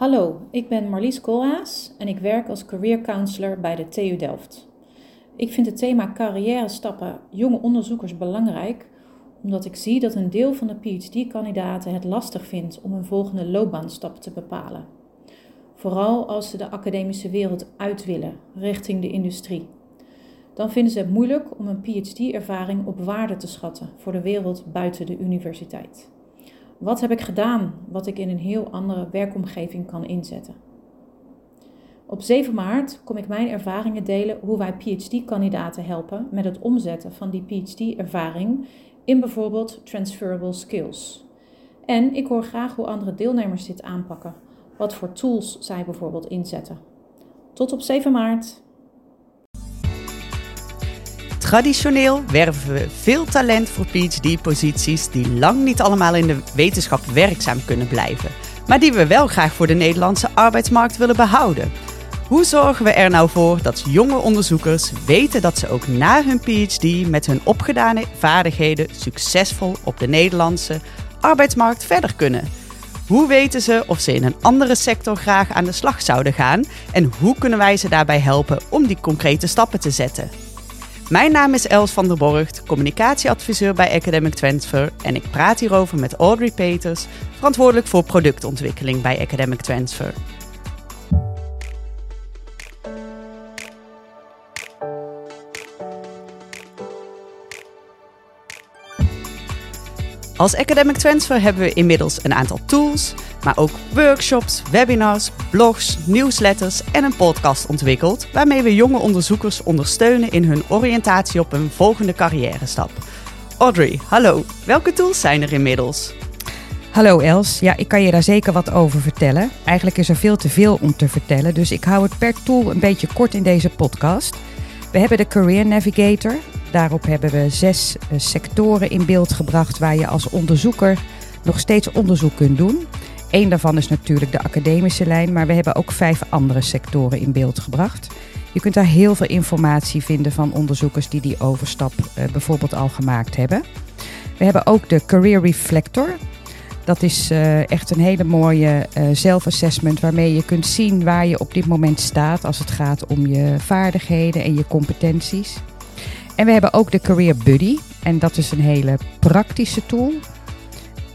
Hallo, ik ben Marlies Koolhaas en ik werk als career counselor bij de TU Delft. Ik vind het thema carrière stappen jonge onderzoekers belangrijk omdat ik zie dat een deel van de PhD-kandidaten het lastig vindt om hun volgende loopbaanstap te bepalen. Vooral als ze de academische wereld uit willen, richting de industrie. Dan vinden ze het moeilijk om een PhD-ervaring op waarde te schatten voor de wereld buiten de universiteit. Wat heb ik gedaan wat ik in een heel andere werkomgeving kan inzetten? Op 7 maart kom ik mijn ervaringen delen hoe wij PhD-kandidaten helpen met het omzetten van die PhD-ervaring in bijvoorbeeld transferable skills. En ik hoor graag hoe andere deelnemers dit aanpakken, wat voor tools zij bijvoorbeeld inzetten. Tot op 7 maart! Traditioneel werven we veel talent voor PhD-posities die lang niet allemaal in de wetenschap werkzaam kunnen blijven, maar die we wel graag voor de Nederlandse arbeidsmarkt willen behouden. Hoe zorgen we er nou voor dat jonge onderzoekers weten dat ze ook na hun PhD met hun opgedane vaardigheden succesvol op de Nederlandse arbeidsmarkt verder kunnen? Hoe weten ze of ze in een andere sector graag aan de slag zouden gaan en hoe kunnen wij ze daarbij helpen om die concrete stappen te zetten? Mijn naam is Els van der Borgt, communicatieadviseur bij Academic Transfer en ik praat hierover met Audrey Peters, verantwoordelijk voor productontwikkeling bij Academic Transfer. Als Academic Transfer hebben we inmiddels een aantal tools, maar ook workshops, webinars, blogs, newsletters en een podcast ontwikkeld waarmee we jonge onderzoekers ondersteunen in hun oriëntatie op een volgende carrière stap. Audrey, hallo. Welke tools zijn er inmiddels? Hallo Els, ja, ik kan je daar zeker wat over vertellen. Eigenlijk is er veel te veel om te vertellen, dus ik hou het per tool een beetje kort in deze podcast. We hebben de Career Navigator. Daarop hebben we zes eh, sectoren in beeld gebracht waar je als onderzoeker nog steeds onderzoek kunt doen. Eén daarvan is natuurlijk de academische lijn, maar we hebben ook vijf andere sectoren in beeld gebracht. Je kunt daar heel veel informatie vinden van onderzoekers die die overstap uh, bijvoorbeeld al gemaakt hebben. We hebben ook de Career Reflector. Dat is uh, echt een hele mooie zelfassessment waarmee je kunt zien waar je op dit moment staat als het gaat om je vaardigheden en je competenties. En we hebben ook de Career Buddy. En dat is een hele praktische tool.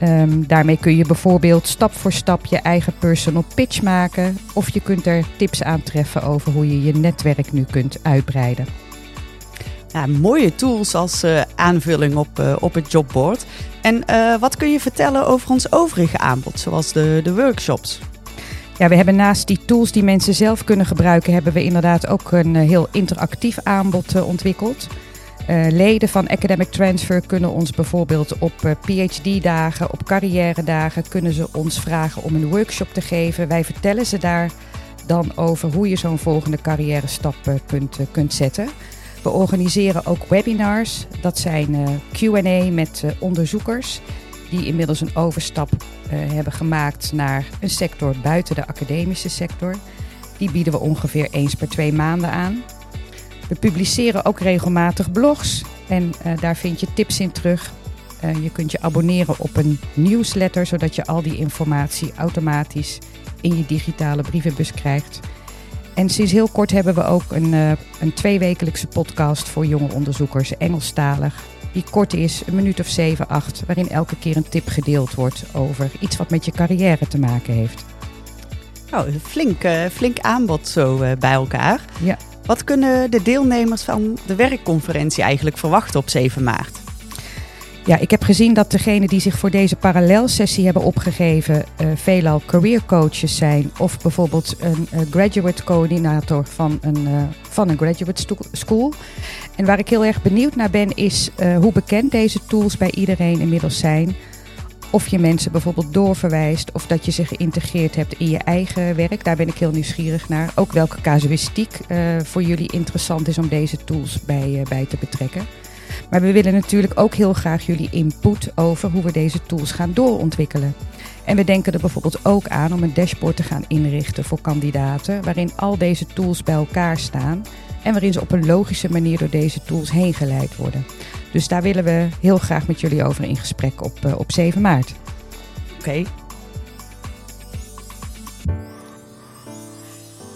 Um, daarmee kun je bijvoorbeeld stap voor stap je eigen personal pitch maken. Of je kunt er tips aantreffen over hoe je je netwerk nu kunt uitbreiden. Ja, mooie tools als uh, aanvulling op, uh, op het jobboard. En uh, wat kun je vertellen over ons overige aanbod, zoals de, de workshops? Ja, we hebben naast die tools die mensen zelf kunnen gebruiken, hebben we inderdaad ook een heel interactief aanbod ontwikkeld. Uh, leden van Academic Transfer kunnen ons bijvoorbeeld op uh, PhD-dagen, op carrière-dagen, kunnen ze ons vragen om een workshop te geven. Wij vertellen ze daar dan over hoe je zo'n volgende carrière stap uh, kunt, kunt zetten. We organiseren ook webinars. Dat zijn Q&A met onderzoekers die inmiddels een overstap hebben gemaakt naar een sector buiten de academische sector. Die bieden we ongeveer eens per twee maanden aan. We publiceren ook regelmatig blogs en uh, daar vind je tips in terug. Uh, je kunt je abonneren op een newsletter, zodat je al die informatie automatisch in je digitale brievenbus krijgt. En sinds heel kort hebben we ook een, uh, een tweewekelijkse podcast voor jonge onderzoekers, Engelstalig. Die kort is, een minuut of 7, 8, waarin elke keer een tip gedeeld wordt over iets wat met je carrière te maken heeft. Oh, een flink, flink aanbod zo bij elkaar. Ja. Wat kunnen de deelnemers van de werkconferentie eigenlijk verwachten op 7 maart? Ja, ik heb gezien dat degenen die zich voor deze parallelsessie hebben opgegeven uh, veelal career coaches zijn of bijvoorbeeld een uh, graduate coördinator van een, uh, van een graduate school. En waar ik heel erg benieuwd naar ben is hoe bekend deze tools bij iedereen inmiddels zijn. Of je mensen bijvoorbeeld doorverwijst of dat je ze geïntegreerd hebt in je eigen werk. Daar ben ik heel nieuwsgierig naar. Ook welke casuïstiek uh, voor jullie interessant is om deze tools bij, uh, bij te betrekken. Maar we willen natuurlijk ook heel graag jullie input over hoe we deze tools gaan doorontwikkelen. En we denken er bijvoorbeeld ook aan om een dashboard te gaan inrichten voor kandidaten, waarin al deze tools bij elkaar staan en waarin ze op een logische manier door deze tools heen geleid worden. Dus daar willen we heel graag met jullie over in gesprek op, uh, op 7 maart. Oké.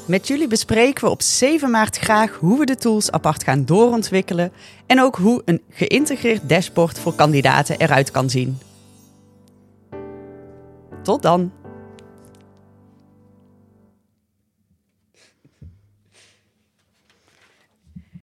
Met jullie bespreken we op 7 maart graag hoe we de tools apart gaan doorontwikkelen en ook hoe een geïntegreerd dashboard voor kandidaten eruit kan zien. Tot dan!